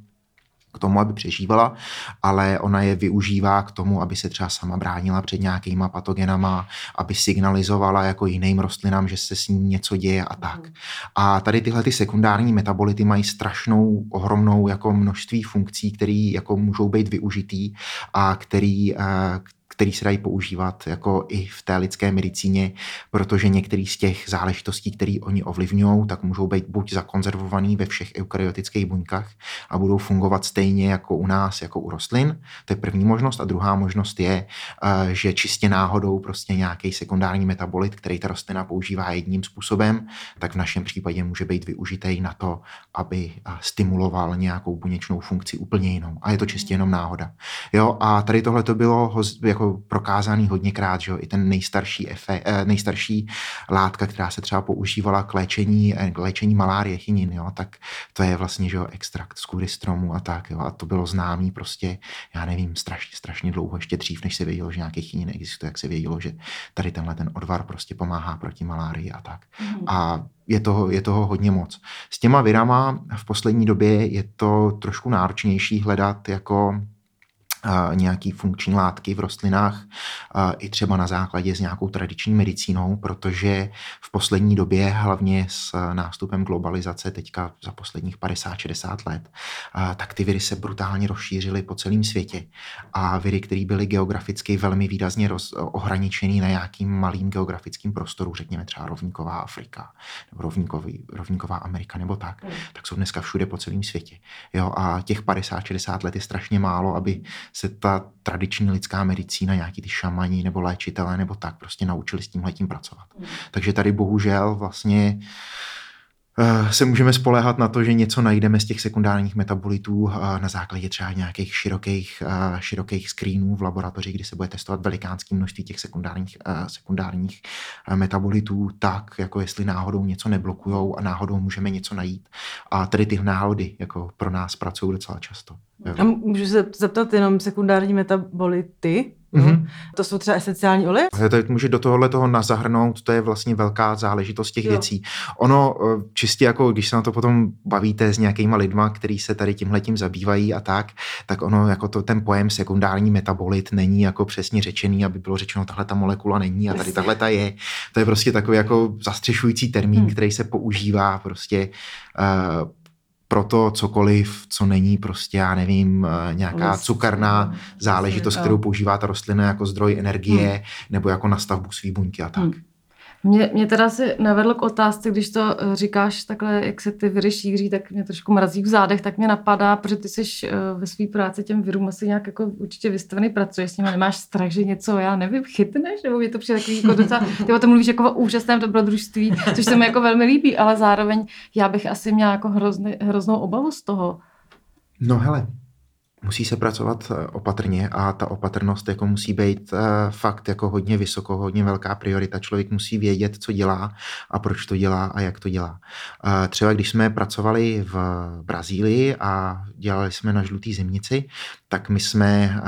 S2: k tomu, aby přežívala, ale ona je využívá k tomu, aby se třeba sama bránila před nějakýma patogenama, aby signalizovala jako jiným rostlinám, že se s ní něco děje a tak. Mhm. A tady tyhle ty sekundární metabolity mají strašnou, ohromnou jako množství funkcí, které jako můžou být využitý a který, eh, který se dají používat jako i v té lidské medicíně, protože některé z těch záležitostí, které oni ovlivňují, tak můžou být buď zakonzervovaný ve všech eukaryotických buňkách a budou fungovat stejně jako u nás, jako u rostlin. To je první možnost. A druhá možnost je, eh, že čistě náhodou prostě nějaký sekundární metabolit, který ta rostlina používá jedním způsobem, tak v našem případě může být využitý na to, aby eh, stimuloval nějakou buněčnou funkci úplně jinou. A je to čistě jenom náhoda. Jo, a tady tohle to bylo jako prokázaný hodněkrát, že jo, i ten nejstarší, efe, eh, nejstarší látka, která se třeba používala k léčení, eh, k léčení malárie, chinin, jo, tak to je vlastně, že jo, extrakt z kůry stromu a tak, jo, a to bylo známý prostě, já nevím, strašně, strašně dlouho, ještě dřív, než se vědělo, že nějaký chinin existuje, jak se vědělo, že tady tenhle ten odvar prostě pomáhá proti malárii a tak. Mm. A je toho, je toho hodně moc. S těma virama v poslední době je to trošku náročnější hledat jako nějaký funkční látky v rostlinách, i třeba na základě s nějakou tradiční medicínou, protože v poslední době, hlavně s nástupem globalizace teďka za posledních 50-60 let, tak ty viry se brutálně rozšířily po celém světě. A viry, které byly geograficky velmi výrazně roz, ohraničený na nějakým malým geografickým prostoru, řekněme třeba rovníková Afrika, nebo rovníkový, rovníková Amerika nebo tak, mm. tak jsou dneska všude po celém světě. Jo, a těch 50-60 let je strašně málo, aby se ta tradiční lidská medicína, nějaký ty šamani nebo léčitelé nebo tak prostě naučili s tímhletím pracovat. Mm. Takže tady bohužel vlastně Eh, se můžeme spoléhat na to, že něco najdeme z těch sekundárních metabolitů eh, na základě třeba nějakých širokých, eh, širokých screenů v laboratoři, kdy se bude testovat velikánské množství těch sekundárních, sekundárních metabolitů, tak jako jestli náhodou něco neblokujou a náhodou můžeme něco najít. A tady ty náhody jako pro nás pracují docela často.
S1: A můžu se zeptat jenom sekundární metabolity? Mm-hmm. To jsou třeba esenciální oleje?
S2: To může do tohohle toho nazahrnout, to je vlastně velká záležitost těch jo. věcí. Ono eh, čistě jako, když se na to potom bavíte s nějakýma lidma, kteří se tady tímhletím zabývají a tak, tak ono jako to, ten pojem sekundární metabolit není jako přesně řečený, aby bylo řečeno, tahle ta molekula není a tady tahle ta je. To je prostě takový jako zastřešující termín, hmm. který se používá prostě uh, proto cokoliv, co není prostě, já nevím, eh, nějaká cukerná záležitost, kterou používá ta rostlina jako zdroj energie hmm. nebo jako nastavbu svý buňky a tak. Hmm.
S3: Mě, mě teda si navedlo k otázce, když to eh, říkáš takhle, jak se ty viry šíří, tak mě trošku mrazí v zádech, tak mě napadá, protože ty jsi eh, ve své práci těm virům asi nějak jako určitě vystavený, pracuješ s nimi, nemáš strach, že něco, já nevím, chytneš, nebo je to přijde takový jako docela, ty o tom mluvíš jako o úžasném dobrodružství, což se mi jako velmi líbí, ale zároveň já bych asi měla jako hrozný, hroznou obavu z toho.
S2: No hele, musí se pracovat eh, opatrně a ta opatrnost jako musí být eh, fakt jako hodně vysoko, hodně velká priorita. Člověk musí vědět, co dělá a proč to dělá a jak to dělá. Eh, třeba když jsme pracovali v Brazílii a dělali jsme na žlutý zimnici, tak my jsme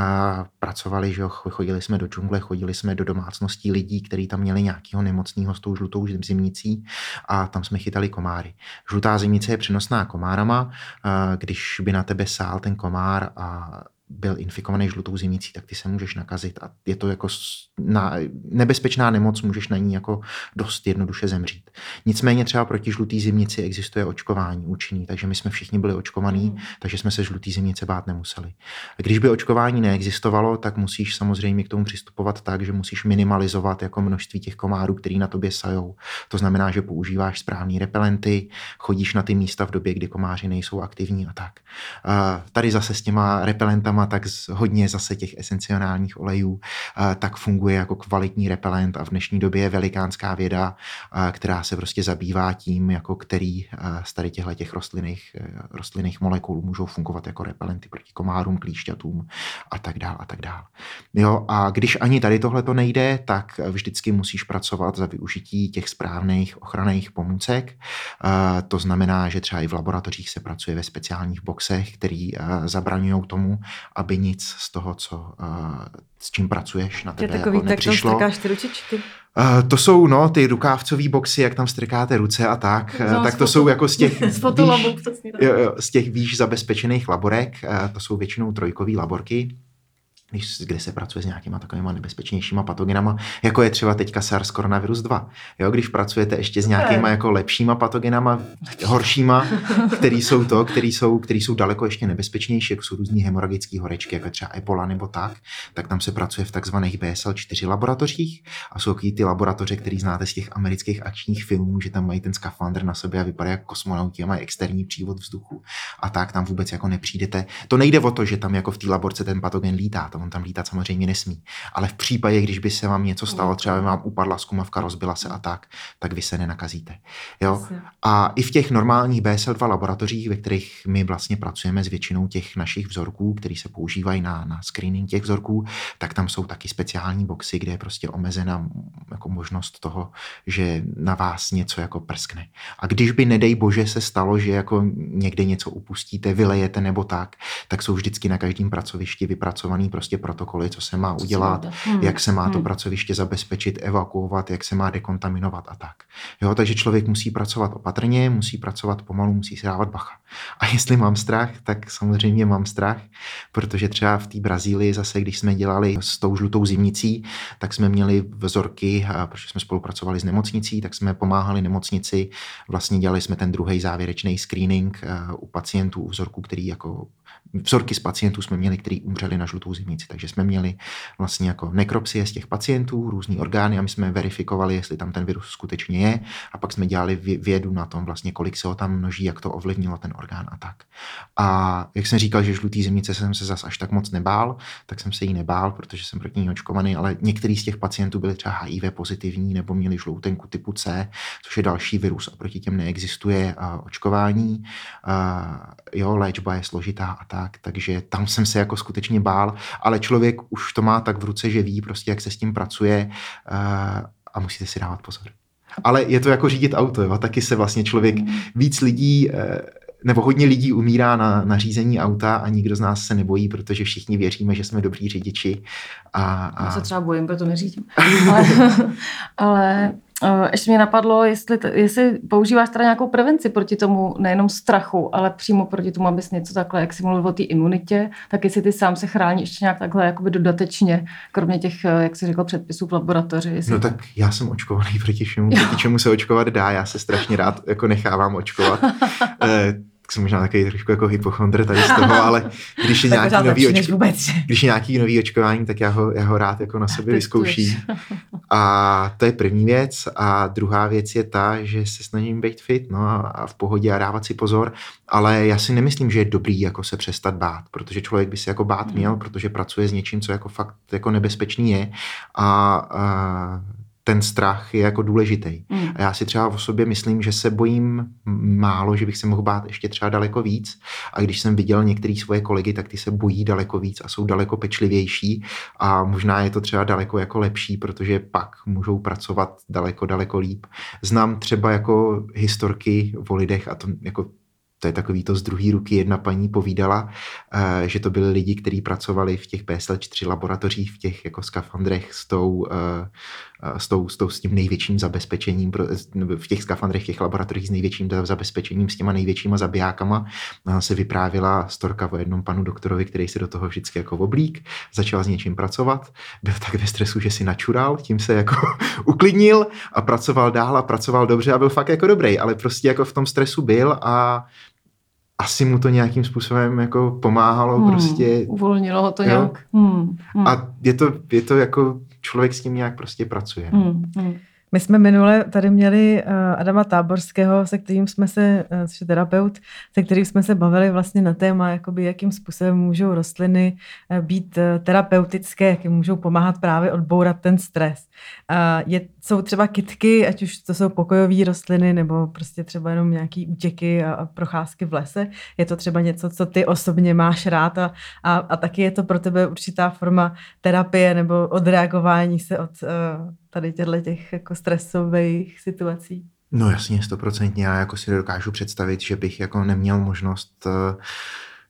S2: pracovali, že chodili jsme do džungle, chodili jsme do domácností lidí, kteří tam měli nějakého nemocného s tou žlutou zimnicí a tam jsme chytali komáry. Žlutá zimnice je přenosná komárama, když by na tebe sál ten komár a byl infikovaný žlutou zimnicí, tak ty se můžeš nakazit a je to jako na, nebezpečná nemoc, můžeš na ní jako dost jednoduše zemřít. Nicméně třeba proti žlutý zimnici existuje očkování účinný, takže my jsme všichni byli očkovaní, mm. takže jsme se žlutý zimnice bát nemuseli. A když by očkování neexistovalo, tak musíš samozřejmě k tomu přistupovat tak, že musíš minimalizovat jako množství těch komárů, který na tobě sajou. To znamená, že používáš správný repelenty, chodíš na ty místa v době, kdy komáři nejsou aktivní a tak. A tady zase s těma repelentama olejema, tak z hodně zase těch esenciálních olejů, tak funguje jako kvalitní repelent a v dnešní době je velikánská věda, která se prostě zabývá tím, jako který z tady těchto těch rostlinných, rostlinných molekul můžou fungovat jako repelenty proti komárům, klíšťatům a tak dále a tak dále. Jo, a když ani tady tohle to nejde, tak vždycky musíš pracovat za využití těch správných ochranných pomůcek. To znamená, že třeba i v laboratořích se pracuje ve speciálních boxech, který zabraňují tomu, aby nic z toho, co, s čím pracuješ na tebe,
S1: je takový,
S2: jako nepřišlo.
S1: Tak ty ručičky.
S2: Uh, to jsou no, ty rukávcové boxy, jak tam strkáte ruce a tak. Uh, tak to jsou jako z těch,
S3: z, výš,
S2: z těch výš zabezpečených laborek. To jsou většinou trojkové laborky když, kde se pracuje s nějakýma takovýma nebezpečnějšíma patogenama, jako je třeba teďka SARS koronavirus 2. Jo, když pracujete ještě s nějakýma jako lepšíma patogenama, horšíma, který jsou to, který jsou, který jsou daleko ještě nebezpečnější, jako jsou různý hemoragické horečky, jako třeba Ebola nebo tak, tak tam se pracuje v takzvaných BSL-4 laboratořích a jsou ty laboratoře, které znáte z těch amerických akčních filmů, že tam mají ten skafandr na sobě a vypadají jako kosmonauti a mají externí přívod vzduchu a tak tam vůbec jako nepřijdete. To nejde o to, že tam jako v té laborce ten patogen lítá, on tam lítat samozřejmě nesmí. Ale v případě, když by se vám něco stalo, třeba by vám upadla skumavka, rozbila se a tak, tak vy se nenakazíte. Jo? A i v těch normálních BSL2 laboratořích, ve kterých my vlastně pracujeme s většinou těch našich vzorků, které se používají na, na screening těch vzorků, tak tam jsou taky speciální boxy, kde je prostě omezena jako možnost toho, že na vás něco jako prskne. A když by, nedej bože, se stalo, že jako někde něco upustíte, vylejete nebo tak, tak jsou vždycky na každém pracovišti vypracovaný prostě protokoly, co se má udělat, hmm. jak se má to hmm. pracoviště zabezpečit, evakuovat, jak se má dekontaminovat a tak. Jo, takže člověk musí pracovat opatrně, musí pracovat pomalu, musí si dávat bacha. A jestli mám strach, tak samozřejmě mám strach, protože třeba v té Brazílii zase, když jsme dělali s tou žlutou zimnicí, tak jsme měli vzorky, protože jsme spolupracovali s nemocnicí, tak jsme pomáhali nemocnici, vlastně dělali jsme ten druhý závěrečný screening eh, u pacientů, u vzorků, který jako vzorky z pacientů jsme měli, kteří umřeli na žlutou zimnici. Takže jsme měli vlastně jako nekropsie z těch pacientů, různý orgány a my jsme verifikovali, jestli tam ten virus skutečně je a pak jsme dělali vědu na tom vlastně, kolik se ho tam množí, jak to ovlivnilo ten orgán a tak. A jak jsem říkal, že žlutý zimnice jsem se zas až tak moc nebál, tak jsem se jí nebál, protože jsem proti ní očkovaný, ale některý z těch pacientů byli třeba HIV pozitivní nebo měli žloutenku typu C, což je další virus a proti těm neexistuje očkování. Jo, léčba je složitá a tak, takže tam jsem se jako skutečně bál, ale člověk už to má tak v ruce, že ví prostě, jak se s tím pracuje uh, a musíte si dávat pozor. Ale je to jako řídit auto, jo? taky se vlastně člověk, víc lidí, eh, nebo hodně lidí umírá na, na řízení auta a nikdo z nás se nebojí, protože všichni věříme, že jsme dobří řidiči. A, a...
S3: Já se třeba bojím, proto neřídím. ale, ale Eh, ještě mě napadlo, jestli, jestli používáš teda nějakou prevenci proti tomu, nejenom strachu, ale přímo proti tomu, abys něco takhle, jak jsi mluvil o té imunitě, tak jestli ty sám se chrání ještě nějak takhle jakoby dodatečně, kromě těch, eh, jak jsi řekl, předpisů v laboratoři. Jestli...
S2: No tak já jsem očkovaný proti čemu, proti čemu se očkovat dá, já se strašně rád jako nechávám očkovat. Eh, jsem možná takový trošku jako hypochondr tady z toho, ale když je nějaký nový, očko, když je nějaký nový očkování, tak já ho, já ho rád jako na sobě vyzkouším. A to je první věc. A druhá věc je ta, že se snažím být fit no, a v pohodě a dávat si pozor, ale já si nemyslím, že je dobrý jako se přestat bát, protože člověk by se jako bát hmm. měl, protože pracuje s něčím, co jako fakt jako nebezpečný je. A, a ten strach je jako důležitý. Mm. A já si třeba o sobě myslím, že se bojím málo, že bych se mohl bát ještě třeba daleko víc. A když jsem viděl některý svoje kolegy, tak ty se bojí daleko víc a jsou daleko pečlivější a možná je to třeba daleko jako lepší, protože pak můžou pracovat daleko, daleko líp. Znám třeba jako historky o lidech a to jako to je takový to z druhé ruky, jedna paní povídala, eh, že to byli lidi, kteří pracovali v těch PSL4 laboratořích, v těch jako skafandrech s tou, eh, s, tou, s, tou, s tím největším zabezpečením, v těch skafandrech, v těch laboratořích s největším zabezpečením, s těma největšíma zabijákama. Ona se vyprávila storka o jednom panu doktorovi, který se do toho vždycky jako oblík, začal s něčím pracovat, byl tak ve stresu, že si načural, tím se jako uklidnil a pracoval dál a pracoval dobře a byl fakt jako dobrý, ale prostě jako v tom stresu byl a asi mu to nějakým způsobem jako pomáhalo hmm, prostě.
S3: Uvolnilo ho to jo? nějak. Hmm,
S2: hmm. A je to, je to jako člověk s tím nějak prostě pracuje.
S3: Hmm, hmm.
S1: My jsme minule tady měli uh, Adama Táborského, se kterým jsme se, uh, což je terapeut, se kterým jsme se bavili vlastně na téma, jakoby, jakým způsobem můžou rostliny uh, být terapeutické, jak jim můžou pomáhat právě odbourat ten stres. Je, jsou třeba kitky, ať už to jsou pokojové rostliny, nebo prostě třeba jenom nějaký útěky a, a procházky v lese. Je to třeba něco, co ty osobně máš rád a, a, a taky je to pro tebe určitá forma terapie nebo odreagování se od tady těchto těch jako stresových situací.
S2: No jasně, stoprocentně. Já jako si dokážu představit, že bych jako neměl možnost uh,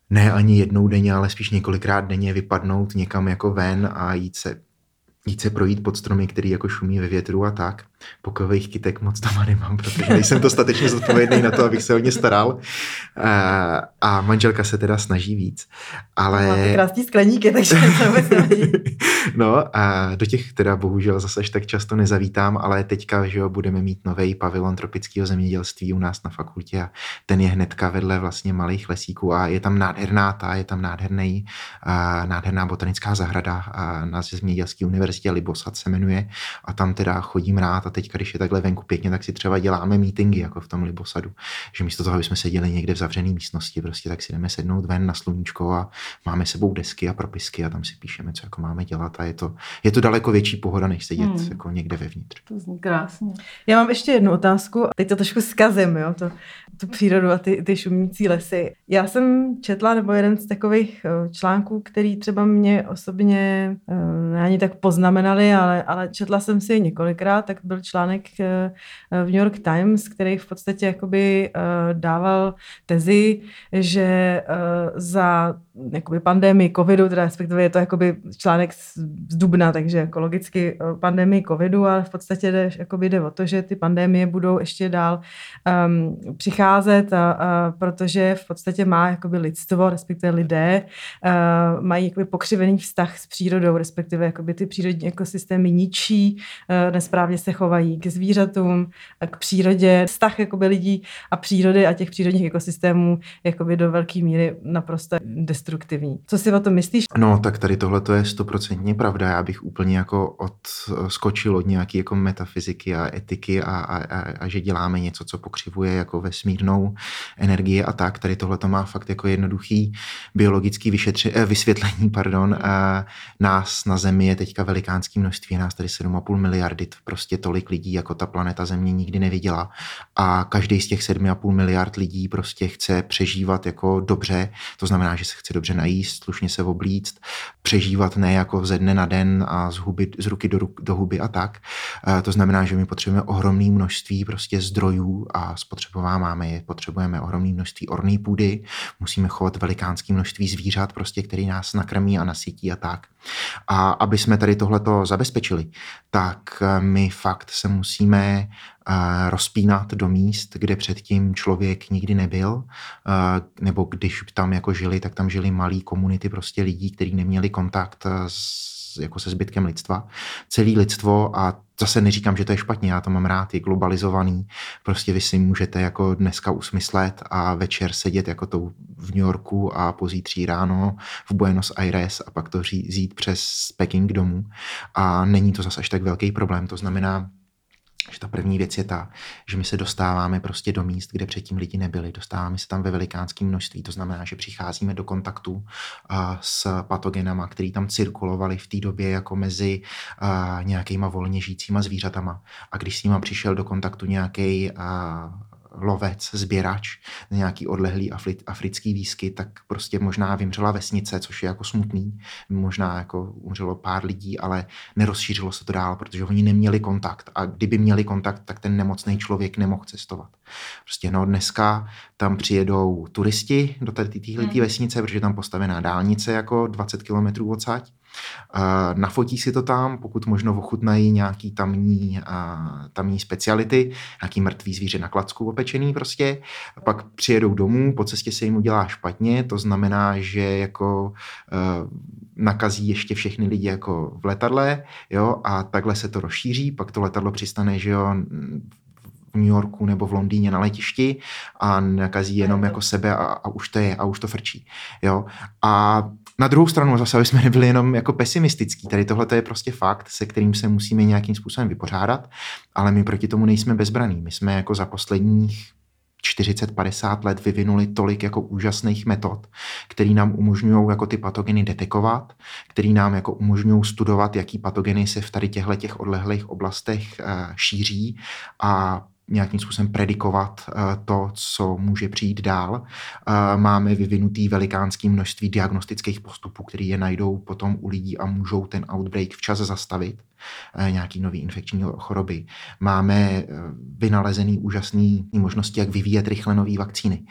S2: ne ani jednou denně, ale spíš několikrát denně vypadnout někam jako ven a jít se jít se projít pod stromy, který jako šumí ve větru a tak. Pokojových kytek moc doma nemám, protože nejsem dostatečně zodpovědný na to, abych se o ně staral. A, a manželka se teda snaží víc. Ale...
S1: Máte krásný skleníky, takže se vůbec nevadí.
S2: no a do těch teda bohužel zase tak často nezavítám, ale teďka, že jo, budeme mít nový pavilon tropického zemědělství u nás na fakultě a ten je hnedka vedle vlastně malých lesíků a je tam nádherná ta, je tam nádherný, a, nádherná botanická zahrada a na zemědělské univerzitě Libosat se jmenuje a tam teda chodím rád a teď, když je takhle venku pěkně, tak si třeba děláme meetingy jako v tom Libosadu, že místo toho, aby jsme seděli někde v zavřené místnosti, prostě tak si jdeme sednout ven na sluníčko a máme sebou desky a propisky a tam si píšeme, co jako máme dělat a je to, je to daleko větší pohoda, než sedět hmm. jako někde vevnitř.
S3: To zní krásně.
S1: Já mám ještě jednu otázku, teď to trošku zkazím, jo, to, tu přírodu a ty, ty šumící lesy. Já jsem četla, nebo jeden z takových eh, článků, který třeba mě osobně ne ani tak poznamenali, ale, ale četla jsem si je několikrát, tak byl článek eh, v New York Times, který v podstatě jakoby eh, dával tezi, že eh, za jakoby pandemii covidu, teda respektive je to jakoby článek z dubna, takže jako logicky pandemii covidu, ale v podstatě jde, jakoby jde o to, že ty pandemie budou ještě dál um, přicházet, a, a, protože v podstatě má jakoby lidstvo, respektive lidé, uh, mají jakoby pokřivený vztah s přírodou, respektive jakoby ty přírodní ekosystémy ničí, uh, nesprávně se chovají k zvířatům, k přírodě. Vztah jakoby lidí a přírody a těch přírodních ekosystémů jakoby do velké míry naprosto destruktivní. Co si o tom myslíš?
S2: No, tak tady tohle to je stoprocentně pravda. Já bych úplně jako odskočil od nějaké jako metafyziky a etiky a, a, a, a, že děláme něco, co pokřivuje jako vesmírnou energii a tak. Tady tohle to má fakt jako jednoduchý biologický vyšetři, eh, vysvětlení. Pardon. A nás na Zemi je teďka velikánský množství, nás tady 7,5 miliardy, prostě tolik lidí, jako ta planeta Země nikdy neviděla. A každý z těch 7,5 miliard lidí prostě chce přežívat jako dobře, to znamená, že se chce dobře najíst, slušně se oblíct, přežívat ne jako ze dne na den a z, huby, z ruky do, ruk, do huby a tak. E, to znamená, že my potřebujeme ohromné množství prostě zdrojů a spotřebováváme je, potřebujeme ohromné množství orné půdy, musíme chovat velikánské množství zvířat, prostě, který nás nakrmí a nasytí a tak. A aby jsme tady tohleto zabezpečili, tak e, my fakt se musíme rozpínat do míst, kde předtím člověk nikdy nebyl, nebo když tam jako žili, tak tam žili malý komunity prostě lidí, kteří neměli kontakt s jako se zbytkem lidstva. Celý lidstvo a zase neříkám, že to je špatně, já to mám rád, je globalizovaný. Prostě vy si můžete jako dneska usmyslet a večer sedět jako to v New Yorku a pozítří ráno v Buenos Aires a pak to říct přes Peking domů. A není to zase až tak velký problém. To znamená, že ta první věc je ta, že my se dostáváme prostě do míst, kde předtím lidi nebyli. Dostáváme se tam ve velikánském množství. To znamená, že přicházíme do kontaktu uh, s patogenama, který tam cirkulovali v té době jako mezi uh, nějakýma volně žijícíma zvířatama. A když s nima přišel do kontaktu nějaký lovec, sběrač, nějaký odlehlý africký výskyt, tak prostě možná vymřela vesnice, což je jako smutný. Možná jako umřelo pár lidí, ale nerozšířilo se to dál, protože oni neměli kontakt. A kdyby měli kontakt, tak ten nemocný člověk nemohl cestovat. Prostě no dneska tam přijedou turisti do této hmm. vesnice, protože tam postavená dálnice jako 20 kilometrů odsaď Nafotí si to tam, pokud možno ochutnají nějaký tamní, tamní speciality, nějaký mrtvý zvíře na klacku opečený prostě. Pak přijedou domů, po cestě se jim udělá špatně, to znamená, že jako e, nakazí ještě všechny lidi jako v letadle, jo, a takhle se to rozšíří, pak to letadlo přistane, že jo, v New Yorku nebo v Londýně na letišti a nakazí jenom jako sebe a, a už to je, a už to frčí. Jo? A Na druhou stranu zase, aby jsme nebyli jenom jako pesimistický, tady tohle je prostě fakt, se kterým se musíme nějakým způsobem vypořádat, ale my proti tomu nejsme bezbraní. My jsme jako za posledních 40-50 let vyvinuli tolik jako úžasných metod, který nám umožňují jako ty patogeny detekovat, který nám jako umožňují studovat, jaký patogeny se v tady těchto těch odlehlých oblastech uh, šíří a nějakým způsobem predikovat eh, to, co může přijít dál. Eh, máme vyvinutý velikánský množství diagnostických postupů, které je najdou potom u lidí a můžou ten outbreak včas zastavit. Eh, nějaký nový infekční choroby. Máme eh, vynalezený úžasný možnosti, jak vyvíjet rychle nové vakcíny,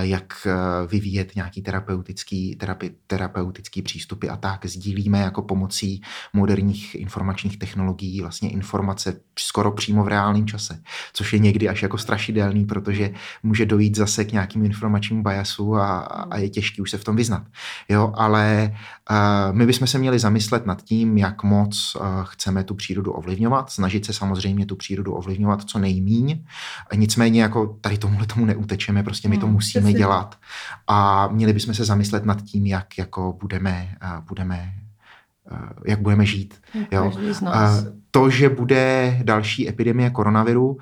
S2: jak eh, vyvíjet nějaký terapeutický, terapi, terapeutický přístupy a tak. Sdílíme jako pomocí moderních informačních technologií vlastně informace skoro přímo v reálném čase, což je někdy až jako strašidelný, protože může dojít zase k nějakým informačním biasu a, a je těžký už se v tom vyznat. Jo, ale uh, my bychom se měli zamyslet nad tím, jak moc uh, chceme tu přírodu ovlivňovat, snažit se samozřejmě tu přírodu ovlivňovat co nejmíň. Nicméně jako tady tomuhle tomu neutečeme, prostě my to hmm, musíme přesně. dělat. A měli bychom se zamyslet nad tím, jak jako budeme, budeme jak budeme žít. Jo. To, že bude další epidemie koronaviru,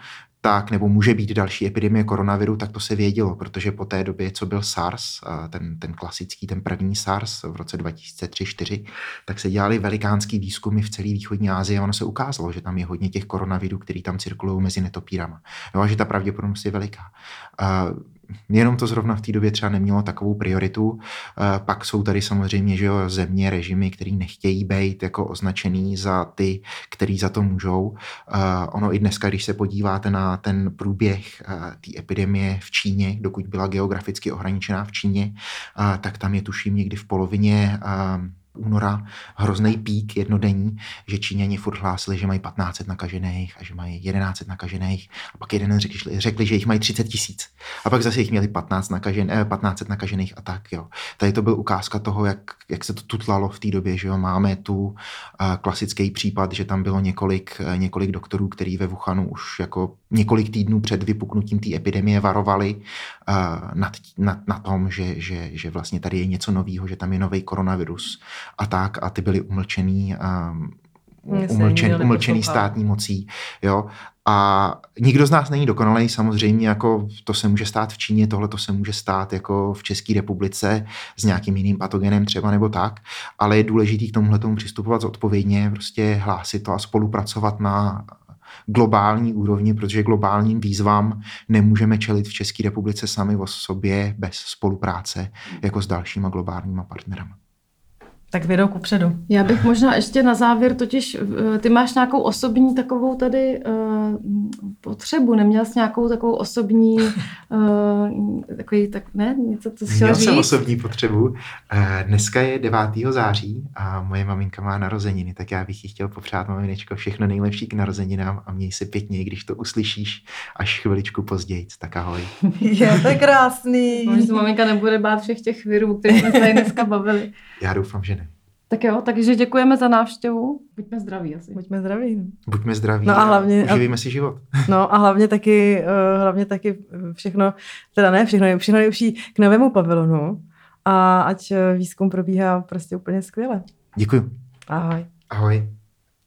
S2: tak, nebo může být další epidemie koronaviru, tak to se vědělo, protože po té době, co byl SARS, ten, ten klasický, ten první SARS v roce 2003-2004, tak se dělali velikánský výzkumy v celé východní Asii a ono se ukázalo, že tam je hodně těch koronavirů, který tam cirkulují mezi netopírama. No a že ta pravděpodobnost je veliká. Jenom to zrovna v té době třeba nemělo takovou prioritu. Eh, pak jsou tady samozřejmě že jo, země, režimy, který nechtějí být jako označený za ty, který za to můžou. Eh, ono i dneska, když se podíváte na ten průběh eh, té epidemie v Číně, dokud byla geograficky ohraničená v Číně, tak tam je tuším někdy v polovině února hrozný pík jednodenní, že Číňani furt hlásili, že mají 1500 nakažených a že mají 1100 nakažených a pak jeden řekli, řekli že jich mají 30 tisíc a pak zase jich měli 15 nakažen, eh, 1500 nakažených a tak jo. Tady to byl ukázka toho, jak, jak se to tutlalo v té době, že jo. Máme tu uh, klasický případ, že tam bylo několik, uh, několik doktorů, který ve Wuhanu už jako několik týdnů před vypuknutím té epidemie varovali uh, nad, nad, na tom, že, že, že vlastně tady je něco nového, že tam je nový koronavirus a tak a ty byly umlčený, um, umlčen, umlčený státní mocí. Jo? A nikdo z nás není dokonalý, samozřejmě, jako to se může stát v Číně, tohle to se může stát jako v České republice s nějakým jiným patogenem třeba nebo tak, ale je důležité k tomuhle tomu přistupovat zodpovědně, prostě hlásit to a spolupracovat na globální úrovni, protože globálním výzvám nemůžeme čelit v České republice sami o sobě bez spolupráce jako s dalšíma globálníma partnerama.
S1: Tak vědou kupředu.
S3: Já bych možná ještě na závěr, totiž eh, ty máš nějakou osobní takovou tady uh, potřebu, neměl jsi nějakou takovou osobní, uh, takový, tak ne, něco, co
S2: Měl říct? jsem osobní potřebu. Uh, dneska je 9. září a moje maminka má narozeniny, tak já bych jí chtěl popřát, maminečko, všechno nejlepší k narozeninám a měj se pěkně, když to uslyšíš až chviličku později. Tak ahoj.
S1: je to krásný.
S3: Možná se maminka nebude bát všech těch virů, které jsme se tady dneska bavili.
S2: Já doufám, že ne.
S3: Tak jo, takže děkujeme za návštěvu. Buďme zdraví asi.
S1: Buďme zdraví.
S2: Buďme zdraví no a, hlavně, a uživíme si život.
S1: No a hlavně taky, uh, hlavně taky všechno, teda ne všechno, všechno nejlepší k novému pavilonu a ať eh, výzkum probíhá prostě úplně skvěle.
S2: Děkuji.
S1: Ahoj.
S2: Ahoj.